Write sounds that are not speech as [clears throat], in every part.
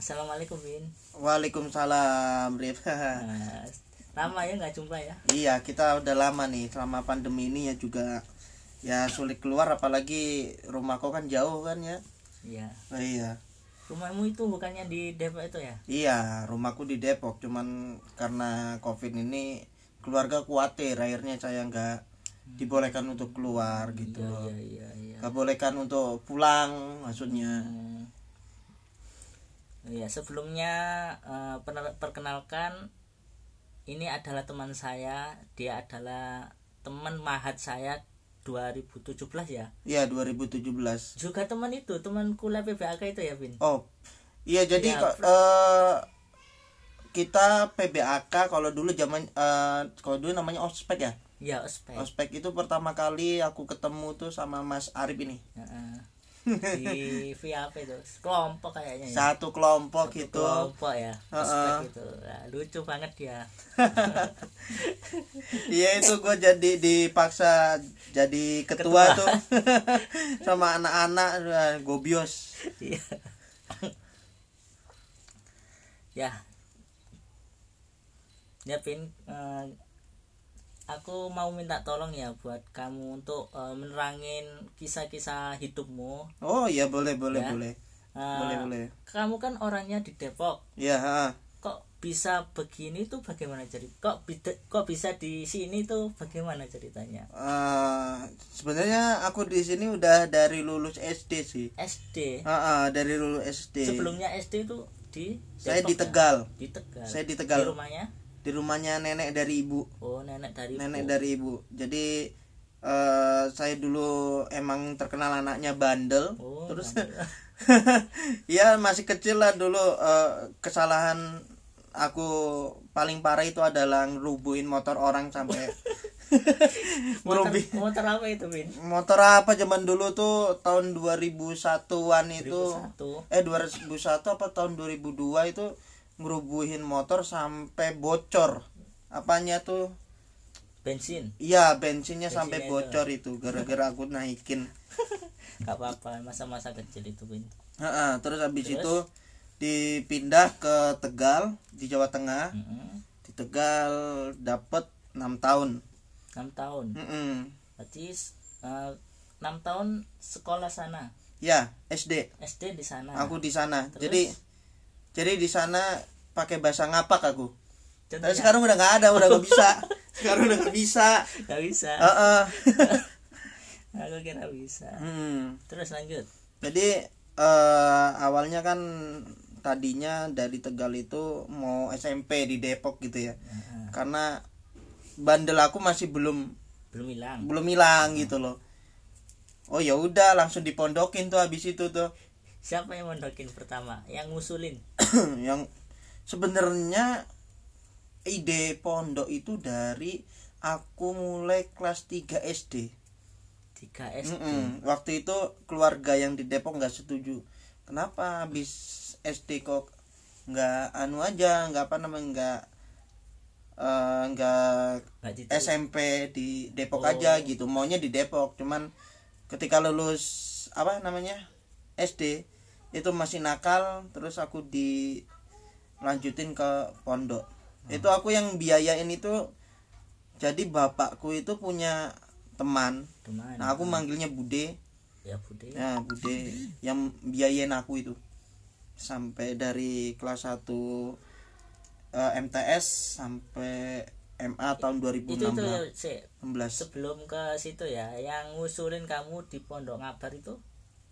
Assalamualaikum Bin. Waalaikumsalam, Rif. [laughs] Nah, lama ya nggak jumpa ya? iya, kita udah lama nih selama pandemi ini ya juga ya sulit keluar apalagi rumahku kan jauh kan ya. Iya. Oh, iya. Rumahmu itu bukannya di Depok itu ya? Iya, rumahku di Depok cuman karena Covid ini keluarga khawatir akhirnya saya nggak dibolehkan untuk keluar gitu. Iya iya iya. Nggak bolehkan untuk pulang maksudnya. Hmm. Iya sebelumnya pener- perkenalkan ini adalah teman saya. Dia adalah teman mahat saya 2017 ya. Iya, 2017. Juga teman itu teman kuliah PBAK itu ya Bin. Oh, iya jadi Ya, eh, kita PBAK kalau dulu zaman eh, kalau dulu namanya ospek ya. Ya ospek. Ospek itu pertama kali aku ketemu tuh sama Mas Arif ini. Heeh. Di [laughs] via apa itu kelompok kayaknya ya Satu kelompok Satu itu. kelompok ya Heeh. ospek itu Nah, lucu banget dia [laughs] Iya itu gue jadi dipaksa jadi ketua, Ketua. tuh [laughs] sama anak-anak gobios. Iya. ya ya pin eh, aku mau minta tolong ya buat kamu untuk eh, menerangin kisah-kisah hidupmu Oh iya boleh boleh Ya. boleh. Eh, Boleh boleh. kamu kan orangnya di Depok Iya, ha. kok bisa begini tuh bagaimana cerita kok kok bisa di sini tuh bagaimana ceritanya Eh, sebenarnya aku di sini udah dari lulus SD sih. SD Ah, ah, dari lulus SD. sebelumnya SD itu di Saya Depok di ya? Tegal. di Tegal Saya di Tegal. di rumahnya Di rumahnya nenek dari ibu. oh nenek dari Nenek ibu. dari ibu. Jadi eh saya dulu emang terkenal anaknya bandel. oh Terus [laughs] ya masih kecil lah dulu eh, kesalahan aku paling parah itu adalah ngerubuhin motor orang sampai [laughs] [laughs] motor, motor apa itu Bin motor apa zaman dulu tuh tahun 2001-an itu 2001 eh 2001 apa tahun 2002 itu ngerubuhin motor sampai bocor. Apanya tuh? Bensin. Iya bensinnya Bensinnya sampai bocor itu gara-gara aku naikin. [laughs] Gak apa-apa masa-masa kecil itu Bin Heeh, terus habis Terus? itu dipindah ke Tegal di Jawa Tengah. Mm-mm. di Tegal dapat 6 tahun. 6 tahun? Mm-mm. berarti eh, 6 tahun sekolah sana? Ya SD SD di sana. Aku di sana. Terus? jadi jadi di sana pakai bahasa ngapak aku. Tapi Contohnya, sekarang udah nggak ada udah nggak bisa. [laughs] Sekarang udah nggak bisa. Gak bisa. Heeh. [laughs] aku kira bisa. Hmm. terus lanjut. Jadi eh, awalnya kan tadinya dari Tegal itu mau SMP di Depok gitu ya. Heeh. karena bandel aku masih belum belum hilang. belum hilang gitu loh. Oh ya udah langsung dipondokin tuh habis itu tuh. Siapa yang mondokin pertama? Yang ngusulin [coughs] yang sebenarnya ide pondok itu dari aku mulai kelas 3 SD 3 SD Mm-mm. waktu itu keluarga yang di Depok nggak setuju kenapa habis SD kok nggak anu aja nggak apa namanya nggak eh, nggak. SMP di Depok Oh. aja gitu maunya di Depok cuman ketika lulus apa namanya SD itu masih nakal terus aku dilanjutin ke pondok. Itu Hmm. aku yang biayain itu jadi bapakku itu punya teman. Teman nah aku manggilnya Bude. Ya Bude. Ya Bude. Yang biayain aku itu. Sampai dari kelas 1 eh, MTS sampai MA tahun itu itu 2016 sih 16. sebelum ke situ ya yang ngusulin kamu di pondok ngabar itu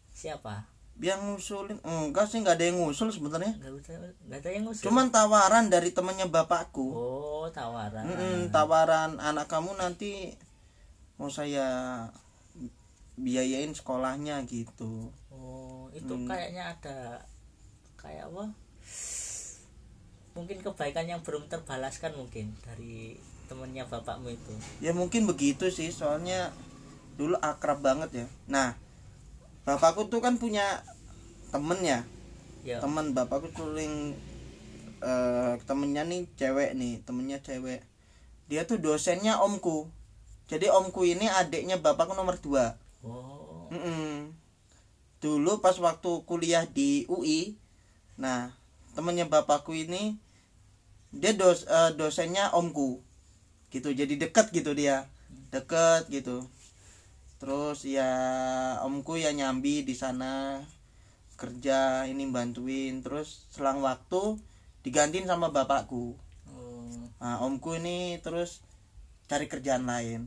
siapa yang ngusulin enggak sih nggak ada yang ngusul sebenarnya. Nggak ada yang ngusul. Cuman tawaran dari temannya bapakku. Oh tawaran. Mm-mm, tawaran anak kamu nanti mau saya biayain sekolahnya gitu. Oh itu Hmm. kayaknya ada kayak apa? Mungkin kebaikan yang belum terbalaskan mungkin dari temennya bapakmu itu. Ya mungkin begitu sih soalnya dulu akrab banget ya. Nah bapakku tuh kan punya temen ya. Ya temen bapakku tuh yang eh, temennya nih cewek nih temennya cewek. Dia tuh dosennya omku. Jadi omku ini adiknya bapakku nomor dua. Oh. Mm-mm. dulu pas waktu kuliah di UI nah temennya bapakku ini dia dos eh, dosennya omku. Gitu jadi deket gitu dia. Deket gitu terus ya omku ya nyambi di sana kerja ini bantuin. Terus selang waktu digantiin sama bapakku. Oh. Nah, omku ini terus cari kerjaan lain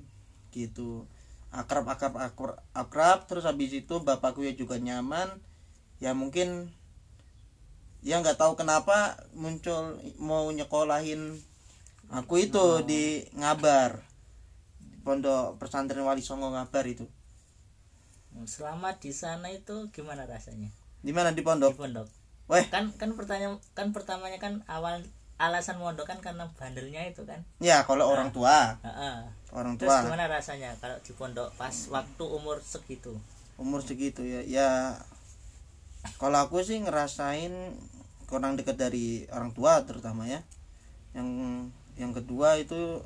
gitu. Akrab akrab akrab, akrab. Terus habis itu bapakku ya juga nyaman. Ya mungkin ya nggak tahu kenapa muncul mau nyekolahin aku itu di ngabar pondok pesantren wali songo ngabar itu. Selama di sana itu gimana rasanya? Di mana? Di di pondok. Pondok weh. Kan kan pertanyaan kan pertamanya kan awal alasan mondok kan karena bandelnya itu kan? Ya kalau orang tua. Heeh. orang terus tua. gimana rasanya kalau di pondok pas waktu umur segitu? Umur segitu ya. Ya kalau aku sih ngerasain kurang dekat dari orang tua terutama ya. Yang yang kedua itu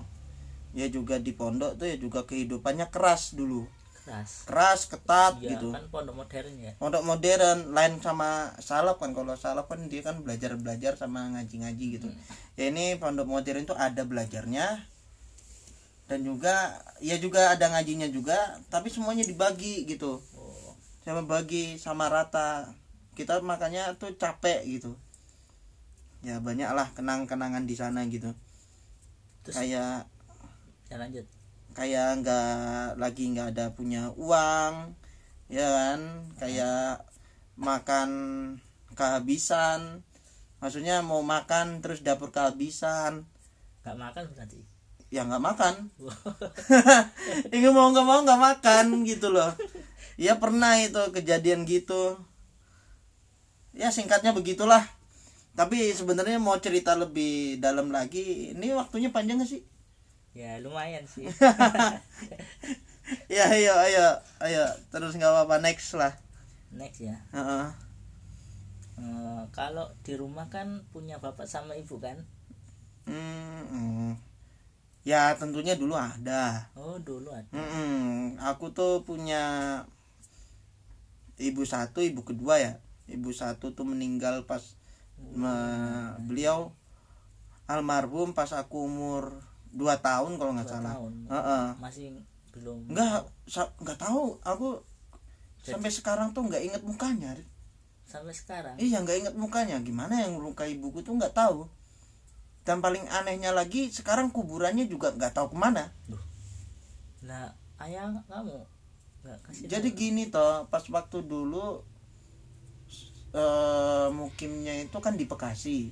ya juga di pondok tuh ya juga kehidupannya keras dulu. Keras. Keras ketat iya gitu. kan pondok modern ya. Pondok modern lain sama salaf kan. Kalau salaf kan dia kan belajar belajar sama ngaji ngaji gitu ya ini pondok modern itu ada belajarnya. Dan juga ya juga ada ngajinya juga tapi semuanya dibagi gitu. Oh. Sama bagi sama rata. Kita makanya tuh capek gitu. Ya banyak lah kenang-kenangan di sana gitu. Terus kayak ya lanjut. Kayak nggak lagi nggak ada punya uang ya kan? Kayak makan kehabisan. Maksudnya mau makan terus dapur kehabisan. Nggak makan berarti? Ya nggak makan. [laughs] Ini mau nggak mau nggak makan gitu loh. Ya pernah itu kejadian gitu. Ya singkatnya begitulah. Tapi sebenarnya mau cerita lebih dalam lagi ini waktunya panjang gak sih ya lumayan sih. [laughs] Ya ayo ayo ayo. Terus nggak apa-apa next lah. Next ya. Heeh. Eh, kalau di rumah kan punya bapak sama ibu kan? Hmm, hmm. ya tentunya dulu ada. Oh dulu ada. Mm-mm. aku tuh punya ibu satu ibu kedua ya. Ibu satu tuh meninggal pas me- beliau almarhum pas aku umur dua tahun kalau nggak salah. tahun. Heeh. masih belum. Nggak nggak tahu. Aku sampai sekarang tuh nggak inget mukanya sampai sekarang? Iya nggak inget mukanya. Gimana yang melukai ibuku tuh nggak tahu. Dan paling anehnya lagi sekarang kuburannya juga nggak tahu ke mana. Nah ayah kamu nggak kasih jadi gini toh pas waktu dulu eh mukimnya itu kan di Bekasi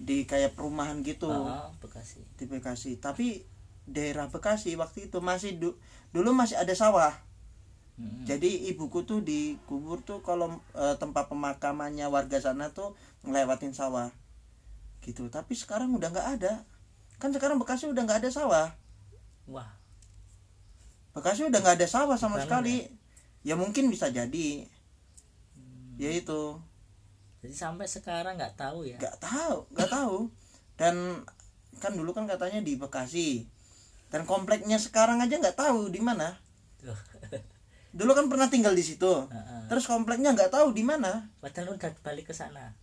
di kayak perumahan gitu? Ah, Bekasi. Di Bekasi. Tapi daerah Bekasi waktu itu masih du- dulu masih ada sawah. Mm-mm. jadi ibuku tuh dikubur tuh kalau eh, tempat pemakamannya warga sana tuh ngelewatin sawah. Gitu. Tapi sekarang udah nggak ada. Kan sekarang Bekasi udah nggak ada sawah. Wah. Bekasi udah nggak ada sawah sama Bukan sekali. ya mungkin bisa jadi. Hmm. ya itu jadi sampai sekarang nggak tahu ya. Nggak tahu nggak tahu. Dan kan dulu kan katanya di Bekasi. Dan kompleknya sekarang aja nggak tahu di mana. [laughs] Dulu kan pernah tinggal di situ. Terus kompleknya nggak tahu di mana. Padahal udah balik ke sana.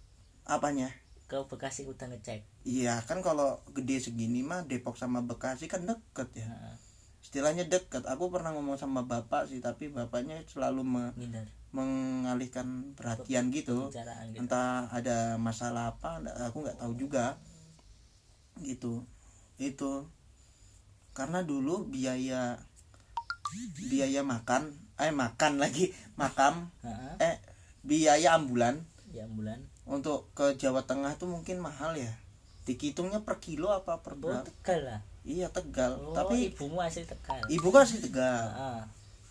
Apanya? Ke Bekasi udah ngecek. Iya kan kalau gede segini mah Depok sama Bekasi kan deket ya. Istilahnya deket. Aku pernah ngomong sama bapak sih tapi bapaknya selalu me- ngindar mengalihkan perhatian gitu. gitu. Entah ada masalah apa aku nggak tahu juga. Gitu. Itu. Karena dulu biaya biaya makan eh makan lagi makam Heeh. eh biaya ambulan. Ya bulan untuk ke Jawa Tengah tuh mungkin mahal ya. Dihitungnya per kilo apa per oh berapa tegal lah. Iya tegal. Oh tapi ibumu asli tegal. ibu kan asli tegal. Heeh.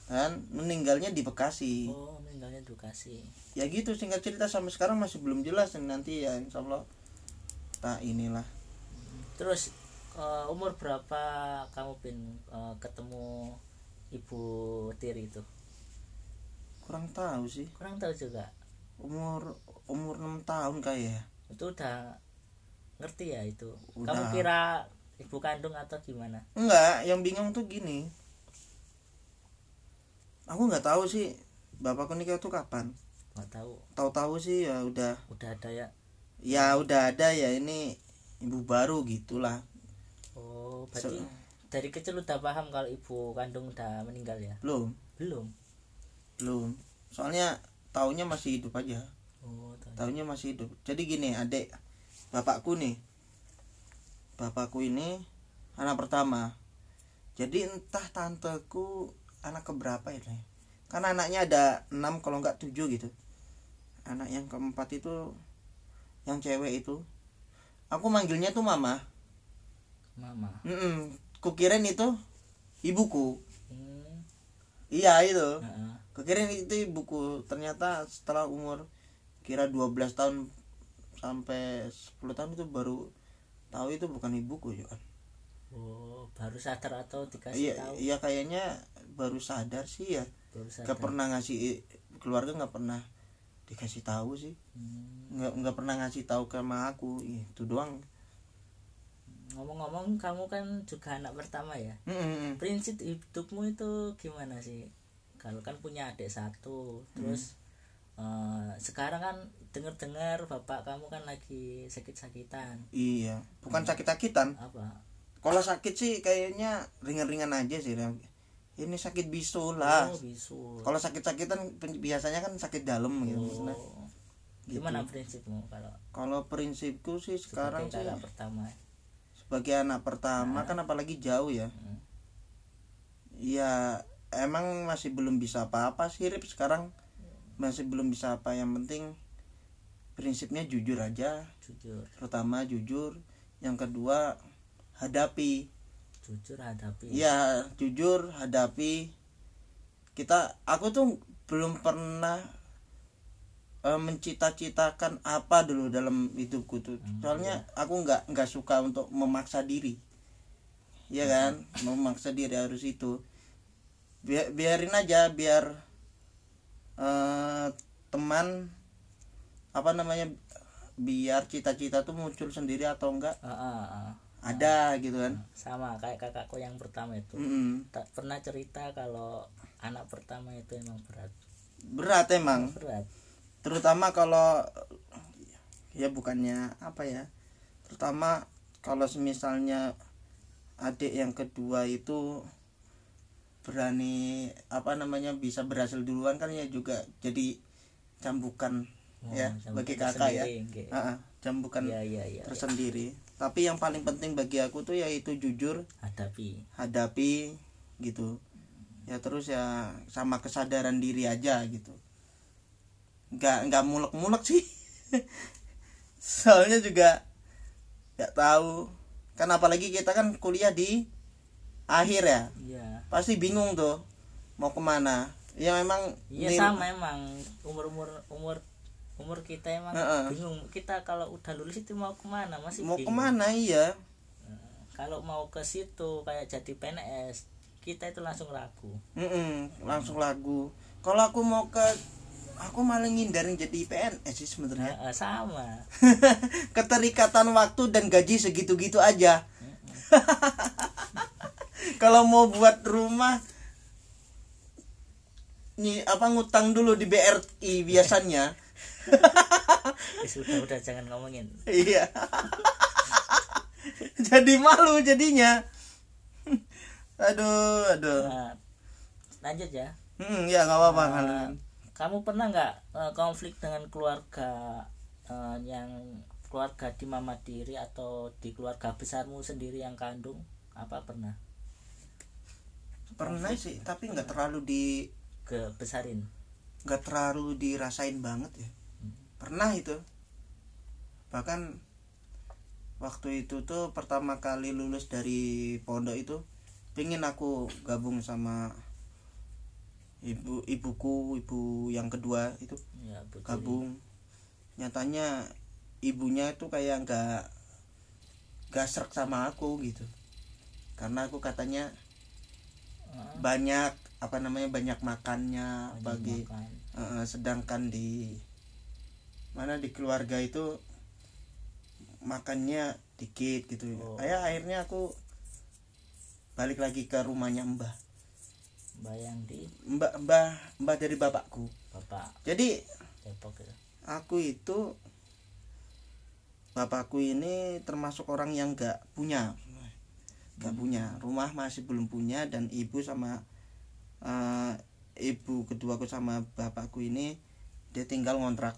Kan meninggalnya di Bekasi. Oh meninggalnya di Bekasi. Ya gitu singkat cerita sampai sekarang masih belum jelas nanti ya insya Allah. Tak inilah. Terus eh, umur berapa kamu pin eh, ketemu ibu tiri itu? Kurang tahu sih. Kurang tahu juga. Umur umur 6 tahun kayak ya. Itu udah ngerti ya itu? Udah. kamu kira ibu kandung atau gimana? Enggak yang bingung tuh gini aku nggak tahu sih bapakku nikah tuh kapan. Nggak tahu. Tahu-tahu sih ya udah. Udah ada ya? Ya udah ada ya ini ibu baru gitulah. Oh berarti So- dari kecil udah paham kalau ibu kandung udah meninggal ya? Belum. Belum? Belum. Soalnya taunya masih hidup aja. Oh taunya masih hidup. Jadi gini adik bapakku nih. Bapakku ini anak pertama. Jadi entah tanteku anak keberapa ya Nay? karena anaknya ada enam kalau nggak tujuh gitu. Anak yang keempat itu yang cewek itu. Aku manggilnya tuh mama. Mama? Mm-mm. kukirain itu ibuku. Hmm. iya itu. Heeh. kukirain itu ibuku. Ternyata setelah umur kira 12 tahun sampai 10 tahun itu baru tahu itu bukan ibuku ya kan oh baru sadar atau dikasih iya tahu? iya kayaknya baru sadar sih ya. Baru sadar. Nggak pernah ngasih keluarga nggak pernah dikasih tahu sih. Hmm. nggak nggak pernah ngasih tahu ke sama aku itu doang. Ngomong-ngomong kamu kan juga anak pertama ya? Mm-mm. prinsip hidupmu itu gimana sih? Kalau kan punya adik satu terus eh, sekarang kan dengar-dengar bapak kamu kan lagi sakit-sakitan. Iya bukan sakit-sakitan. Apa? Kalau sakit sih kayaknya ringan-ringan aja sih. Ini sakit bisul lah. Oh bisul kalau sakit-sakitan biasanya kan sakit dalam gitu. Nah, oh. gimana prinsipmu kalau kalau prinsipku sih sekarang sebagai sih kakak pertama? sebagai anak pertama kan apalagi jauh ya. Hmm. ya emang masih belum bisa apa-apa sih Rip sekarang. Masih belum bisa apa yang penting prinsipnya jujur aja. Jujur. Terutama jujur. Yang kedua hadapi jujur hadapi. Ya jujur hadapi. Kita aku tuh belum pernah eh, mencita-citakan apa dulu dalam hidupku tuh. Soalnya aku nggak nggak suka untuk memaksa diri. Ya kan? Memaksa diri harus itu. Bi- biarin aja biar eh, teman apa namanya biar cita-cita tuh muncul sendiri atau enggak. Ah, ah, ah. Ada gitu kan? Sama kayak kakakku yang pertama itu. Mm-mm. tak pernah cerita kalau anak pertama itu emang berat. Berat emang? Berat. Terutama kalau ya bukannya apa ya terutama kalau misalnya adik yang kedua itu berani apa namanya bisa berhasil duluan kan ya juga jadi cambukan Oh, ya cambukan bagi kakak ya. Ah, ah, cambukan iya iya iya. tersendiri tapi yang paling penting bagi aku tuh yaitu jujur hadapi. hadapi gitu. Ya terus ya sama kesadaran diri aja gitu. Nggak nggak mulek-mulek sih. [laughs] Soalnya juga nggak tahu. Kan apalagi kita kan kuliah di akhir ya. Iya. Pasti bingung tuh mau ke mana. Ya memang iya sama emang. Umur umur umur umur kita emang Heeh. bingung kita kalau udah lulus itu mau ke mana masih mau bingung. ke mana iya kalau mau ke situ kayak jadi PNS kita itu langsung ragu Mm-mm, langsung lagu kalau aku mau ke aku malah ngindarin jadi PNS sih sebenarnya Heeh, sama [laughs] keterikatan waktu dan gaji segitu-gitu aja. [laughs] Kalau mau buat rumah nih apa ngutang dulu di BRI biasanya. [laughs] Ya sudah udah jangan ngomongin Iya. [laughs] Jadi malu jadinya. [laughs] Aduh, aduh. Nah, lanjut ya Hmm, ya nggak apa-apa kalian. kamu pernah nggak eh, konflik dengan keluarga eh, yang keluarga di mama diri atau di keluarga besarmu sendiri yang kandung apa pernah Pernah sih, tapi nggak terlalu di ke besarin nggak terlalu dirasain banget ya. Pernah itu. Bahkan waktu itu tuh pertama kali lulus dari pondok itu pengen aku gabung sama ibu ibuku ibu yang kedua itu ya gabung. Nyatanya ibunya itu kayak nggak nggak serak sama aku gitu. Karena aku katanya Heeh, banyak apa namanya banyak makannya banyak bagi makan. Eh, sedangkan di mana di keluarga itu makannya dikit gitu. Oh. ya akhirnya aku balik lagi ke rumahnya mbah. Bayang di? Mbah mbah mbah dari bapakku. Bapak. Jadi Depok ya aku itu bapakku ini termasuk orang yang nggak punya. Nggak punya. Rumah masih belum punya dan ibu sama eh, ibu keduaku sama bapakku ini dia tinggal ngontrak.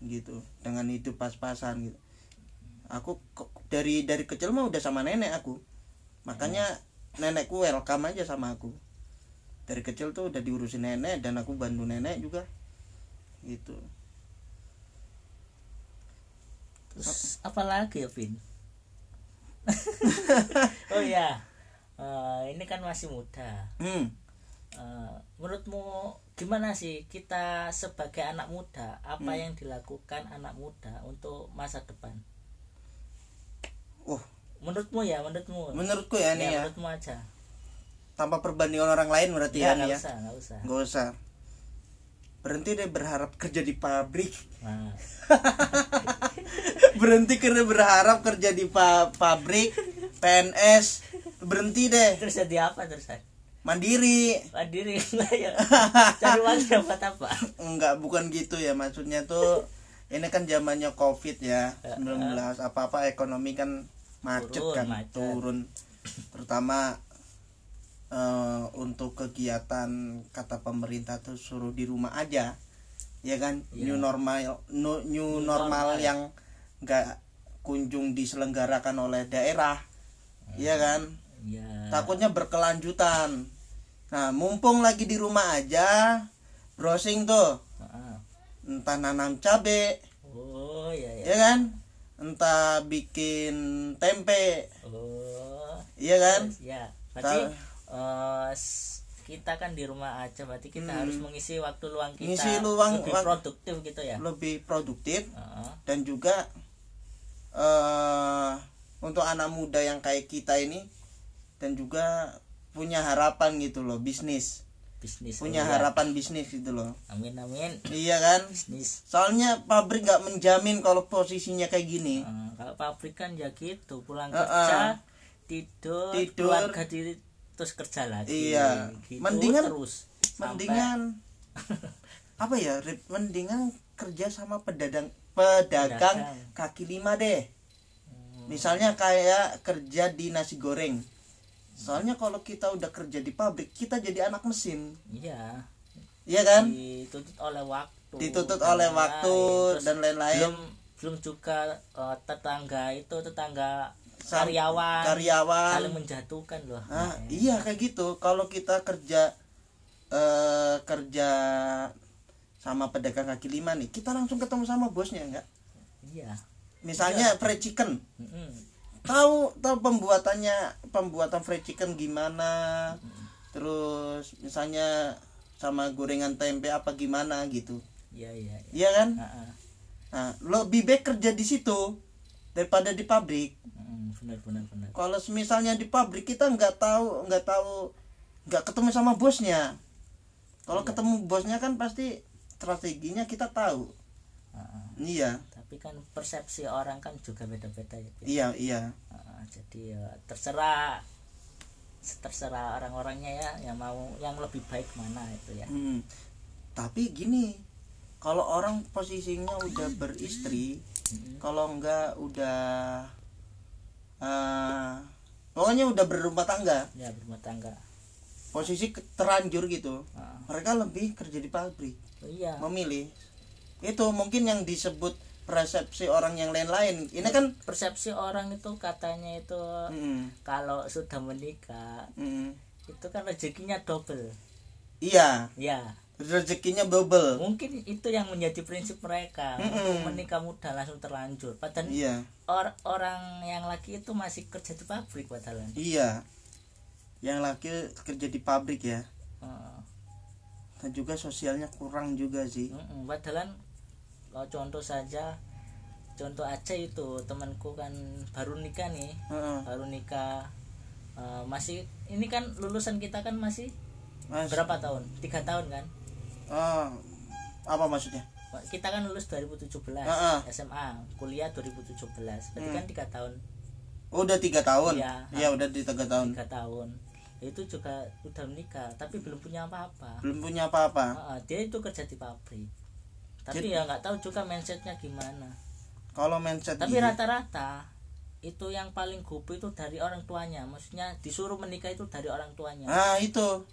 Gitu. Dengan hidup pas-pasan gitu. Aku dari dari kecil mah udah sama nenek aku. Makanya nenekku welcome aja sama aku. Dari kecil tuh udah diurusin nenek dan aku bantu nenek juga. Gitu. Terus apa lagi ya Vin? [laughs] Oh ya Eh, ini kan masih muda. Hmm Eh, menurutmu gimana sih kita sebagai anak muda apa yang dilakukan anak muda untuk masa depan? Oh menurutmu ya menurutmu. Menurutku ya nih ya menurutmu aja. Tanpa perbandingan orang lain berarti ya ya, nggak nih ya. usah nggak usah. Nggak usah. Berhenti deh berharap kerja di pabrik. Nah, [laughs] berhenti karena berharap kerja di pa- pabrik PNS berhenti deh. Terus jadi apa terus mandiri. Mandiri. Lah [laughs] ya cari uang dapat apa? Enggak bukan gitu ya. Maksudnya tuh ini kan zamannya covid ya. 19 apa apa ekonomi kan macet Turun, kan macet. turun. Terutama eh, untuk kegiatan kata pemerintah tuh suruh di rumah aja. Ya kan? Iya. new normal nu- new, New normal normal. yang enggak kunjung diselenggarakan oleh daerah. Ya kan? Ya takutnya berkelanjutan nah mumpung lagi di rumah aja browsing tuh. Entah nanam cabe. Oh ya ya ya kan? Entah bikin tempe. Oh. Iya kan? Ya berarti s- kita kan di rumah aja berarti kita harus mengisi waktu luang kita Hmm. Ngisi luang- lebih produktif gitu ya? lebih produktif. Heeh. dan juga eh untuk anak muda yang kayak kita ini dan juga punya harapan gitu loh bisnis bisnis punya ya. harapan bisnis gitu loh amin amin iya kan bisnis soalnya pabrik nggak menjamin kalau posisinya kayak gini Eh, kalau pabrik kan ya gitu pulang Heeh. kerja tidur, Tidur. keluarga diri terus kerja lagi Iya. gitu Mendingan- terus Sampai- mendingan [laughs] apa ya Rip? mendingan kerja sama pedagang pedagang Pedagang. kaki lima deh Hmm, misalnya kayak kerja di nasi goreng soalnya kalau kita udah kerja di pabrik kita jadi anak mesin. Iya. Iya kan? Dituntut oleh waktu dituntut oleh lain-lain. waktu dan lain-lain. belum belum juga eh, tetangga itu tetangga Sam- karyawan. karyawan. Saling menjatuhkan loh. Ah, Eh, iya kayak gitu. Kalau kita kerja eh kerja sama pedagang kaki lima nih kita langsung ketemu sama bosnya enggak? Iya. Misalnya fried chicken. Mm-mm. Tahu tahu pembuatannya pembuatan fried chicken gimana? Terus misalnya sama gorengan tempe apa gimana gitu. Iya iya iya. iya kan? Ah, ah. nah lebih baik kerja di situ daripada di pabrik. Benar benar benar. Kalau misalnya di pabrik kita nggak tahu nggak tahu nggak ketemu sama bosnya. Kalau ketemu bosnya kan pasti strateginya kita tahu. Ah, ah. iya tapi kan persepsi orang kan juga beda-beda ya iya iya Ah, jadi ya terserah terserah orang-orangnya ya yang mau yang lebih baik mana itu ya Hmm. Tapi gini, kalau orang posisinya udah beristri, Mm-mm. kalau enggak udah eh pokoknya udah berumah tangga, ya berumah tangga posisi terlanjur gitu. Ah, Mereka lebih kerja di pabrik, oh iya memilih. Itu mungkin yang disebut persepsi orang yang lain-lain. Ini kan persepsi orang itu katanya itu Mm, kalau sudah menikah mm. itu kan rezekinya double iya, ya rezekinya double. mungkin itu yang menjadi prinsip mereka Mm-mm. untuk menikah muda langsung terlanjur padahal Iya, or- orang yang laki itu masih kerja di pabrik padahal iya. Yang laki kerja di pabrik ya. Heeh. Dan juga sosialnya kurang juga sih. Mm-mm, padahal kalau contoh saja contoh aja itu temanku kan baru nikah nih Heeh. baru nikah Eh, masih ini kan lulusan kita kan masih Mas, berapa tahun tiga tahun kan ah, apa maksudnya? kita kan lulus 2017 Heeh. SMA kuliah 2017 berarti kan tiga tahun Oh, udah tiga tahun. Iya. Iya, udah di tiga tahun. tiga tahun itu juga udah menikah tapi belum punya apa-apa Belum punya apa-apa. Heeh, dia itu kerja di pabrik tapi ya nggak tahu juga mindsetnya gimana. Kalau mindset tapi rata-rata itu yang paling gope itu dari orang tuanya. Maksudnya disuruh menikah itu dari orang tuanya. Nah itu.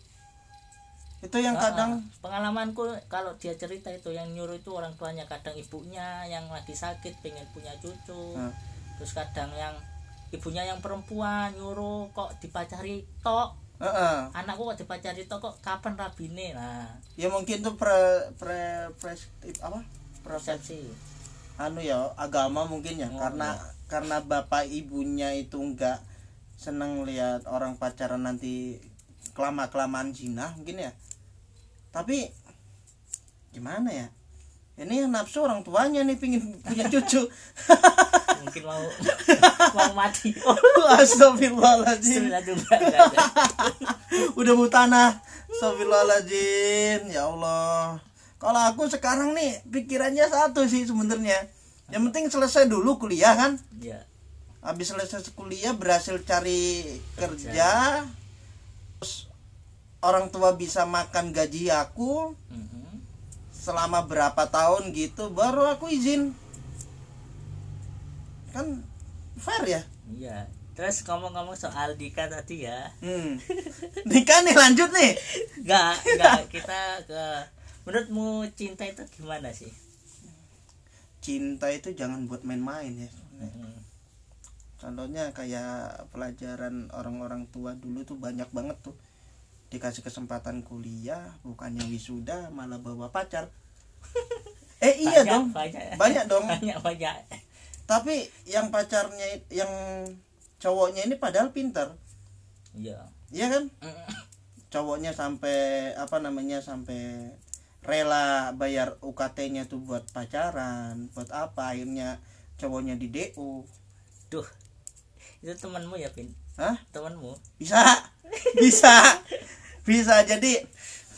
Itu yang Ah, kadang pengalamanku kalau dia cerita itu yang nyuruh itu orang tuanya kadang ibunya yang lagi sakit pengen punya cucu. Nah. terus kadang yang ibunya yang perempuan nyuruh kok dipacari tok Heeh. anakku kok dipacari tok kok kapan rabine nah ya mungkin tuh pre pre pres apa? Persepsi. Anu ya agama mungkin ya Oh, karena karena bapak ibunya itu enggak seneng lihat orang pacaran nanti kelama kelamaan zina mungkin ya. Tapi gimana ya ini yang nafsu orang tuanya nih pingin punya cucu. Mungkin mau mau mati. [laughs] Astagfirullahaladzim. Udah mau tanah Astagfirullahaladzim. Ya Allah. Kalau aku sekarang nih pikirannya satu sih sebenarnya. Yang penting selesai dulu kuliah kan? Ya habis selesai kuliah berhasil cari kerja. terus orang tua bisa makan gaji aku. Mhm. Selama berapa tahun gitu baru aku izin. Kan fair ya? Iya. Terus ngomong-ngomong soal Dika tadi ya. Hmm. nikah nih lanjut nih. Enggak enggak kita ke menurutmu cinta itu gimana sih? Cinta itu jangan buat main-main ya. Mhm. contohnya kayak pelajaran orang-orang tua dulu tuh banyak banget tuh dikasih kesempatan kuliah bukannya wisuda malah bawa pacar. [laughs] Eh iya Banyak, dong. banyak. Banyak dong. Banyak banyak. Tapi yang pacarnya yang cowoknya ini padahal pinter. Iya. Iya kan? Mhm. cowoknya sampai apa namanya sampai rela bayar UKT-nya tuh buat pacaran buat apa akhirnya cowoknya di DO Duh, itu temanmu ya, Pin? Hah? Temanmu? bisa bisa. Bisa. Jadi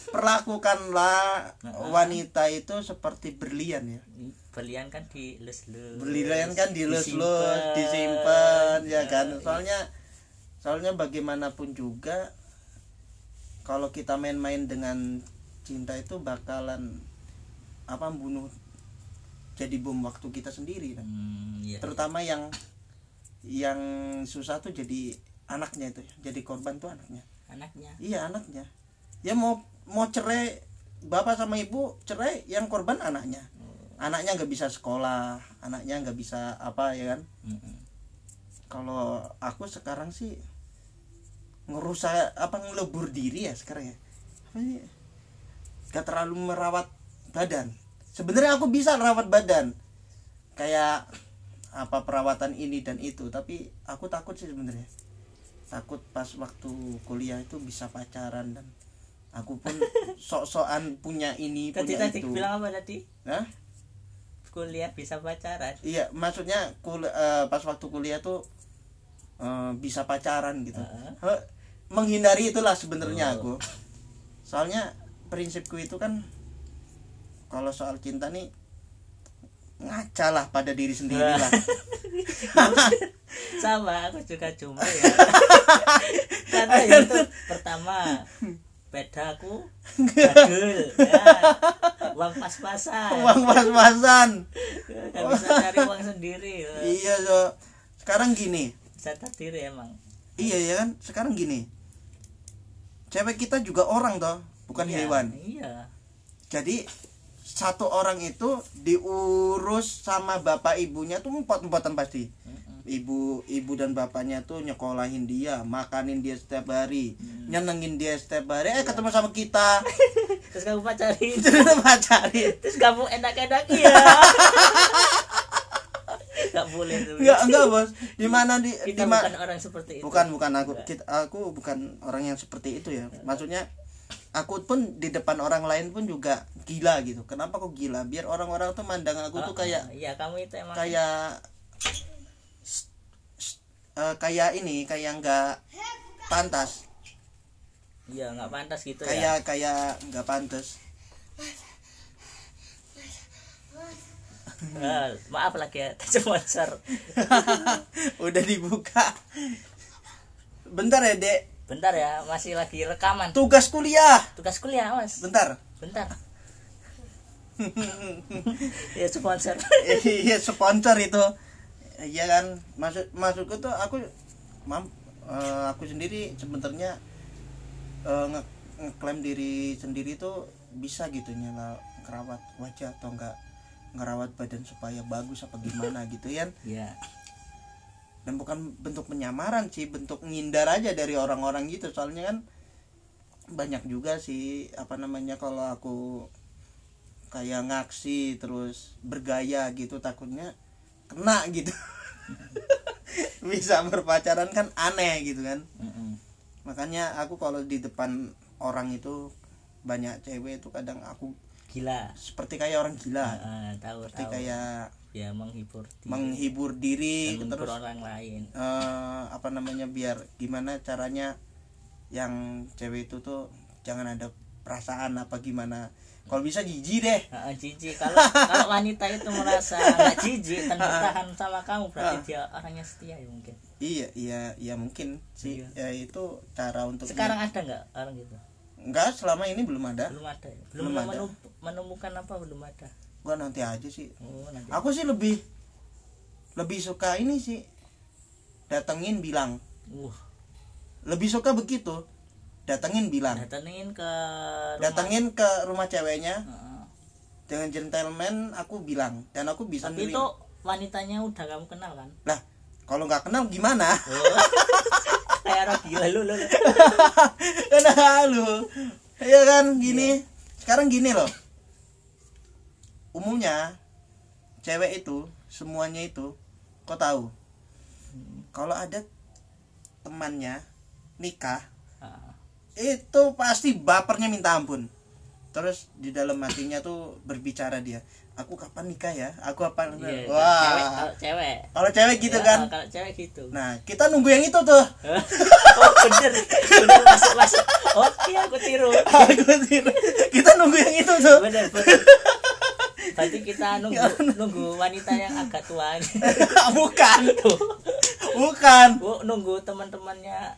perlakukanlah wanita itu seperti berlian ya. Berlian kan di lus lus. berlian kan dilus-lus disimpan. ya kan? soalnya soalnya bagaimanapun juga kalau kita main-main dengan cinta itu bakalan apa bunuh jadi bom waktu kita sendiri kan? Hmm, iya. terutama yang yang susah tuh jadi anaknya itu jadi korban tuh anaknya. Anaknya. iya anaknya. Ya mau mau cerai bapak sama ibu cerai yang korban anaknya. Anaknya nggak bisa sekolah anaknya nggak bisa apa ya kan? Mhm. kalau aku sekarang sih ngerusak apa ngelebur diri ya sekarang ya. Apa sih? Gak terlalu merawat badan. Sebenarnya aku bisa merawat badan. Kayak apa perawatan ini dan itu tapi aku takut sih sebenarnya takut pas waktu kuliah itu bisa pacaran dan aku pun [laughs] sok-sokan punya ini Tadi punya tadi itu bilang apa tadi? Hah? Kuliah bisa pacaran. Iya, maksudnya kul eh, pas waktu kuliah tuh eh, bisa pacaran gitu. Eh, menghindari itulah sebenarnya Oh. aku. Soalnya prinsipku itu kan kalau soal cinta nih ngaca lah pada diri sendiri lah. [laughs] Sama, aku juga cuma ya. [laughs] Karena itu pertama pedaku gadul ya. uang pas-pasan Uang pas-pasan. nggak bisa cari uang sendiri ya. Iya, so. Sekarang gini. sadar diri emang Iya ya kan? Sekarang gini. Cewek kita juga orang toh, bukan Iya, hewan. iya jadi satu orang itu diurus sama bapak ibunya tuh empat-empatan pasti. Mm-mm. ibu ibu dan bapaknya tuh nyekolahin dia makanin dia setiap hari Hmm. nyenengin dia setiap hari Iya. eh ketemu sama kita. [laughs] Terus kamu pacarin. [laughs] Itu pacarin. Terus kamu enak-enak iya. [laughs] Nggak boleh tuh. Enggak enggak bos. Di mana di kita di bukan orang seperti itu. Bukan bukan aku. Kita, aku bukan orang yang seperti itu ya. Maksudnya aku pun di depan orang lain pun juga gila gitu. Kenapa kok gila? Biar orang-orang tuh mandang aku tuh Oh, kayak iya kamu itu emang kayak eh, kayak ini kayak nggak pantas. Iya nggak pantas gitu ya. Kayak kayak nggak pantas. Eh, [laughs] maaf lagi ya sponsor udah dibuka. Bentar ya dek bentar ya masih lagi rekaman. Tugas kuliah. Tugas kuliah mas. Bentar. Bentar. [laughs] Ya sponsor. Iya sponsor itu. Iya kan? Maksud maksudku tuh aku mam eh, aku sendiri sebenarnya eh, nge ngeklaim diri sendiri tuh bisa gitu nyala ngerawat wajah atau enggak ngerawat badan supaya bagus apa gimana gitu ya ya dan bukan bentuk penyamaran sih bentuk ngindar aja dari orang-orang gitu. Soalnya kan banyak juga sih apa namanya kalau aku kayak ngaksi terus bergaya gitu takutnya kena gitu. [laughs] Bisa berpacaran kan aneh gitu kan. Makanya aku kalau di depan orang itu banyak cewek itu kadang aku gila. seperti kayak orang gila. Ah, tahu seperti tahu. kayak ya menghibur diri. Menghibur diri dan menghibur terus orang lain. eh, apa namanya biar gimana caranya yang cewek itu tuh jangan ada perasaan apa gimana. Kalau bisa jijik deh. Ah, jijik. Kalau kalau wanita itu merasa nggak jijik [laughs] dan bertahan sama kamu berarti dia orangnya setia ya mungkin. Iya iya iya mungkin sih. Ya itu cara untuk sekarang ada nggak orang gitu? Enggak selama ini belum ada. Belum ada ya? belum, Belum ada. menemukan apa belum ada gua nanti aja sih. Oh nanti aku sih lebih lebih suka ini sih. Datengin bilang. Uh lebih suka begitu. Datengin bilang. Datengin ke rumah. Datengin ke rumah ceweknya. Heeh. dengan gentleman aku bilang. Dan aku bisa tapi itu wanitanya udah kamu kenal kan? Lah kalau nggak kenal gimana? Oh. [laughs] kayak orang gila lu lu. Kenapa lu. [laughs] Ya kan? Gini. Sekarang gini loh umumnya cewek itu semuanya itu kau tahu. Kalau ada temannya nikah Ah. itu pasti bapernya minta ampun. Terus di dalam hatinya tuh berbicara dia aku kapan nikah ya? Aku kapan Iya, wah cewek kalau cewek. Kalau cewek gitu Ya, kan? kalau cewek gitu. Nah kita nunggu yang itu tuh. [laughs] Oh bener. Bener masuk masuk. Oke aku tiru. Aku tiru. kita nunggu yang itu tuh. Bener bener berarti kita [laughs] nunggu nunggu wanita yang agak tua [laughs] bukan. Bukan. Bu nunggu teman-temannya.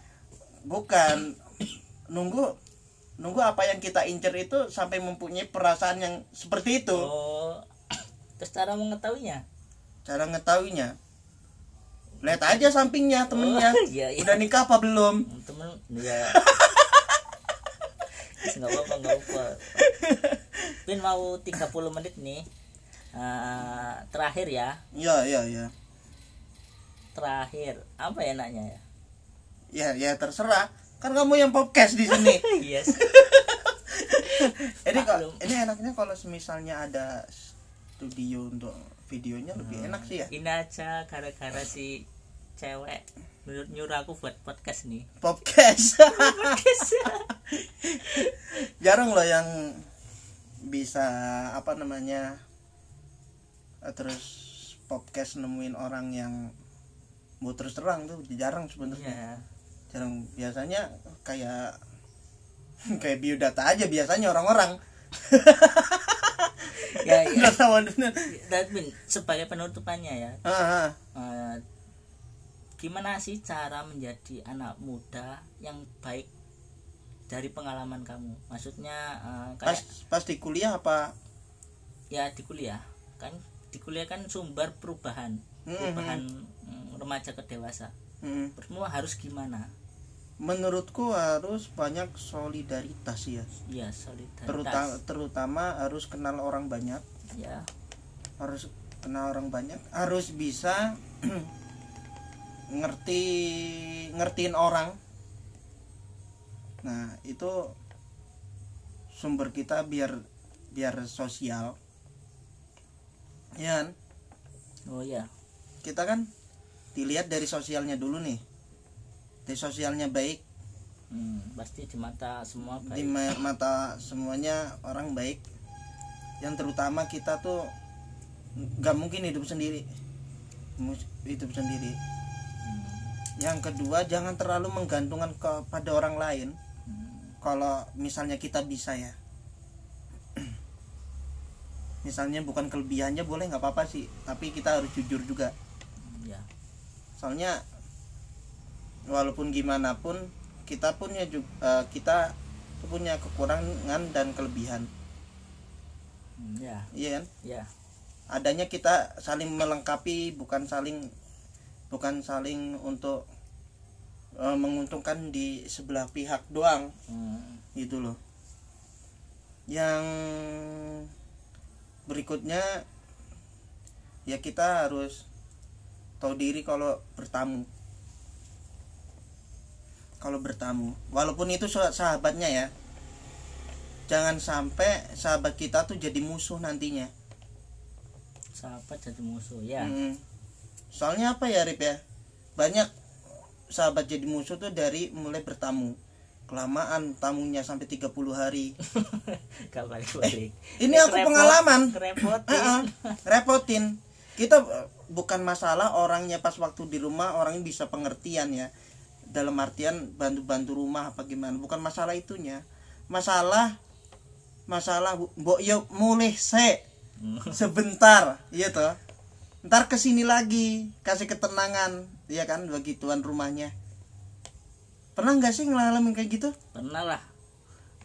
Bukan. Nunggu nunggu apa yang kita incer itu sampai mempunyai perasaan yang seperti itu. Oh. Terus cara mengetahuinya? Cara ngetahuinya lihat aja sampingnya temennya. Oh, [laughs] iya, iya. udah nikah apa belum? Temen ya nggak apa-apa nggak apa Pin mau 30 menit nih. Eh, terakhir ya. Ya ya ya terakhir. Apa ya enaknya ya? Ya ya terserah. Kan kamu yang podcast di sini. [laughs] Yes [laughs] ini kok Maklum. ini enaknya kalau misalnya ada studio untuk videonya lebih enak sih ya. Ini aja gara-gara si cewek nyuruh, nyuruh aku buat podcast nih. [laughs] Podcast. Podcast. [laughs] Jarang loh yang bisa apa namanya eh, terus podcast nemuin orang yang mau terus terang tuh jarang sebenarnya. Ya jarang biasanya kayak [laughs] kayak biodata aja biasanya orang-orang. Ya, ya. sebagai penutupannya ya. Ah, ah. eh, gimana sih cara menjadi anak muda yang baik dari pengalaman kamu? Maksudnya pas kayak pas di kuliah apa? Ya di kuliah. Kan di kuliah kan sumber perubahan. Perubahan mm, remaja ke dewasa. Mm. menurutmu harus gimana? Menurutku harus banyak solidaritas ya. Ya terutama solidaritas terutama harus kenal orang banyak. Ya harus kenal orang banyak. Harus bisa [clears throat] ngerti ngertiin orang. Nah itu sumber kita biar biar sosial. Ya kan? oh ya kita kan dilihat dari sosialnya dulu nih. Dari sosialnya baik. Hmm, pasti di mata semua di baik ma- mata semuanya orang baik. Yang terutama kita tuh nggak mungkin hidup sendiri. Hidup sendiri yang kedua jangan terlalu menggantungkan kepada orang lain. Hmm, kalau misalnya kita bisa ya. [clears throat] Misalnya bukan kelebihannya boleh nggak apa-apa sih. Tapi kita harus jujur juga. Ya soalnya walaupun gimana pun kita punya juga kita tuh punya kekurangan dan kelebihan. Hmm, ya. Iya kan? Ya. Adanya kita saling melengkapi bukan saling bukan saling untuk eh, menguntungkan di sebelah pihak doang. Hmm, gitu loh. Yang berikutnya ya kita harus tahu diri kalau bertamu. Kalau bertamu. Walaupun itu sah- sahabatnya ya. Jangan sampai sahabat kita tuh jadi musuh nantinya. Sahabat jadi musuh ya. Mm. Soalnya apa ya Rip ya? Banyak sahabat jadi musuh tuh dari mulai bertamu. Kelamaan tamunya sampai 30 hari. [laughs] Gak balik balik ini aku pengalaman. kerepotin Heeh, repotin. Kita eh, bukan masalah orangnya pas waktu di rumah orangnya bisa pengertian ya. Dalam artian bantu-bantu rumah apa gimana. Bukan masalah itunya. Masalah masalah mbok yo mulih se [laughs] sebentar. Iya toh ntar ke sini lagi kasih ketenangan. Iya kan bagi tuan rumahnya. Pernah nggak sih ngalamin kayak gitu? Pernah lah.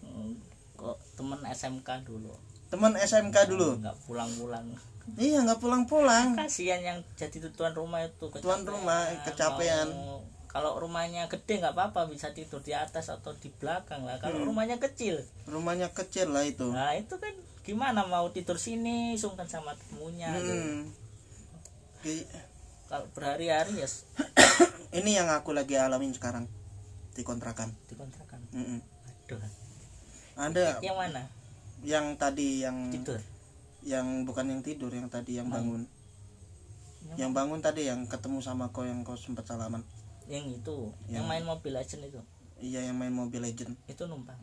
Hmm, kok temen SMK dulu. Teman SMK dulu? Nggak pulang-pulang. Iya nggak pulang-pulang. Kasihan yang jadi tuan rumah itu Tuan rumah, kecapean. Mau- kalau rumahnya gede nggak apa-apa bisa tidur di atas atau di belakang lah. Kalau Hmm. rumahnya kecil. Rumahnya kecil lah itu. Nah itu kan gimana mau tidur sini sungkan sama temunya gitu. Hmm. Ki- kalau berhari-hari ya [coughs] ini yang aku lagi alamin sekarang di kontrakan dikontrakan? Mm-mm. aduh. Ada. Yang mana? Yang tadi yang tidur? Yang bukan yang tidur yang tadi yang bangun. yang bangun tadi yang ketemu sama kau yang kau sempat salaman. Yang itu? Yang- yang main mobil legend itu? Iya yang main Mobile Legend itu numpang?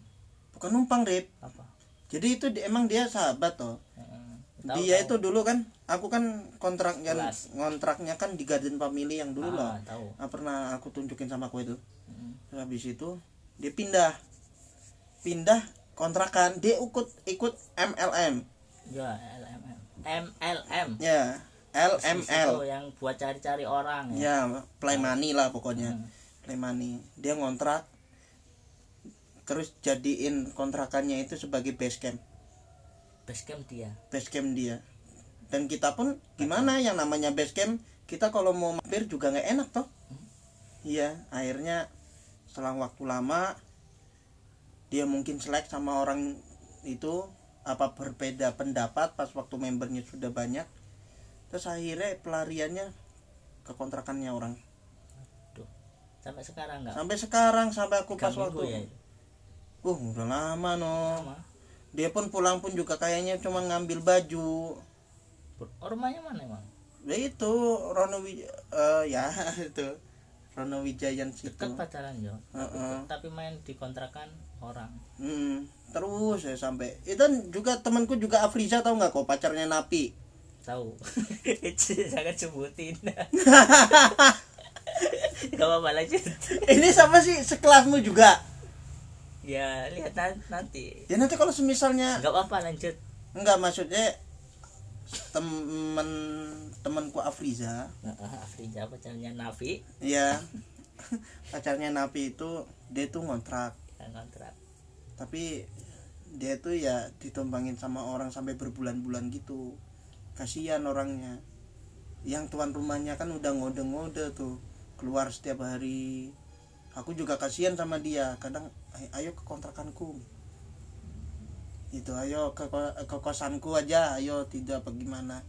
Bukan numpang Rip. Apa? Jadi itu di- emang dia sahabat toh. Tahu, dia tahu. itu dulu kan aku kan kontraknya Jelas. kontraknya kan di Garden Family yang dulu ah, lah tahu. Ah, pernah aku tunjukin sama aku itu. Mm. Terus habis itu dia pindah. Pindah kontrakan dia ikut ikut MLM ya LMM MLM ya LML itu yang buat cari-cari orang ya? Ya play money lah pokoknya. Hmm. play money. Dia ngontrak terus jadiin kontrakannya itu sebagai base camp base camp dia. Base camp dia. Dan kita pun gimana yang namanya base camp kita kalau mau mampir juga nggak enak toh. Iya akhirnya selang waktu lama dia mungkin selek sama orang itu apa berbeda pendapat pas waktu membernya sudah banyak. Terus akhirnya pelariannya ke kontrakannya orang. Duh. sampai sekarang nggak? Sampai sekarang sampai aku Tiga pas waktu ya? Uh udah lama no Lama. Dia pun pulang pun juga kayaknya cuma ngambil baju. Oh, rumahnya mana emang ya itu Rono Wij eh, ya [laughs] itu Rono Wijayan situ. Dekat pacaran yo. Heeh. tapi main di kontrakan orang. Hmm, terus ya sampai itu kan juga temanku juga Afriza tahu nggak kok pacarnya Napi? Tahu. [laughs] Jangan sebutin. [laughs] Gak apa-apa lanjut. Ini sama sih sekelasmu juga ya lihat nan- nanti. Ya nanti kalau semisalnya nggak apa-apa lanjut. Enggak maksudnya temen temanku Afriza. Afrija pacarnya Nafi. Ya [laughs] pacarnya Napi itu dia tuh ngontrak. Yang kontrak tapi dia tuh ya ditumpangin sama orang sampai berbulan-bulan gitu. Kasihan orangnya. Yang tuan rumahnya kan udah ngode-ngode tuh. Keluar setiap hari aku juga kasihan sama dia. Kadang "Ay- ayo ke kontrakanku. Itu ayo ke, ke kosanku aja. Ayo tidak apa gimana.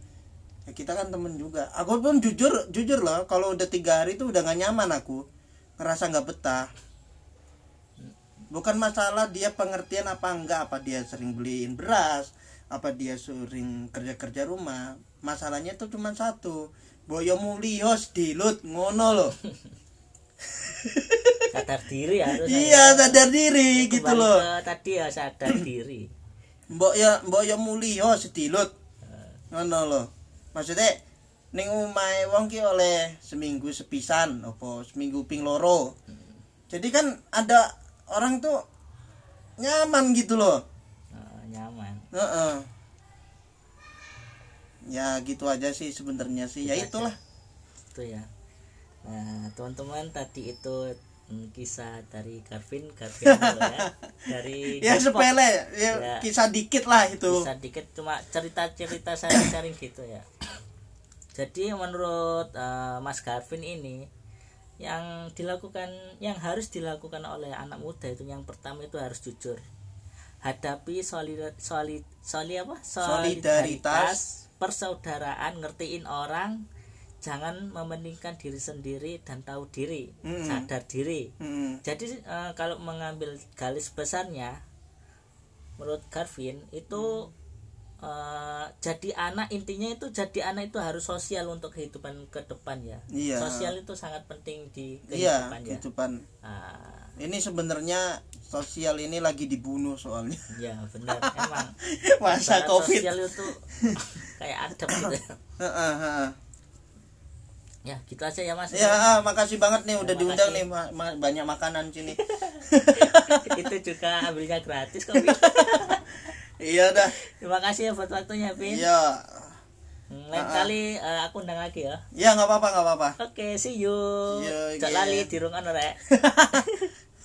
Ya kita kan temen juga. Aku pun jujur jujur loh kalau udah tiga hari itu udah gak nyaman aku. Ngerasa nggak betah. Bukan masalah dia pengertian apa enggak apa dia sering beliin beras apa dia sering kerja kerja rumah. Masalahnya tuh cuma satu boyo mulios dilut ngono loh [laughs] sadar diri harus iya sadar diri gitu loh. tadi ya sadar [clears throat] diri. Mbok ya mbok ya mulios dilut. Ngono loh maksudnya ning omahe wong ki oleh seminggu sepisan apa seminggu ping loro. Jadi kan ada orang tuh nyaman gitu loh. Nah, nyaman. Heeh. Ya gitu aja sih sebenarnya sih. Ya Gitu aja. itulah. itu ya. Nah teman-teman tadi itu kisah dari Garvin Garvin [laughs] ya. Dari ya sepele ya, Ya. kisah dikit lah itu. Bisa dikit cuma cerita-cerita sharing-sharing gitu ya. Jadi menurut eh, Mas Garvin ini yang dilakukan yang harus dilakukan oleh anak muda itu yang pertama itu harus jujur. Hadapi solid solid soli apa? Solidaritas. persaudaraan ngertiin orang jangan mementingkan diri sendiri dan tahu diri Mm-mm. sadar diri. Mm, jadi eh, kalau mengambil garis besarnya menurut Garvin itu eh, jadi anak intinya itu jadi anak itu harus sosial untuk kehidupan ke depan ya. Iya. sosial itu sangat penting di iya kehidupan ya. kehidupan. Ah, ini sebenarnya sosial ini lagi dibunuh soalnya. Ya benar. Emang [laughs] masa covid. sosial itu kayak adem gitu. [laughs] ya gitu aja ya mas. Ya ah, makasih banget nih udah Ya, diundang nih ma- ma- banyak makanan sini. [laughs] Itu juga ambilnya gratis kok [laughs] iya dah. Terima kasih ya buat waktunya Bin iya. Hmm, lain ah. kali eh, aku undang lagi ya. Ya nggak apa-apa nggak apa-apa. Oke, see you. Yo, Cok yeah. lali di rung rek. [laughs]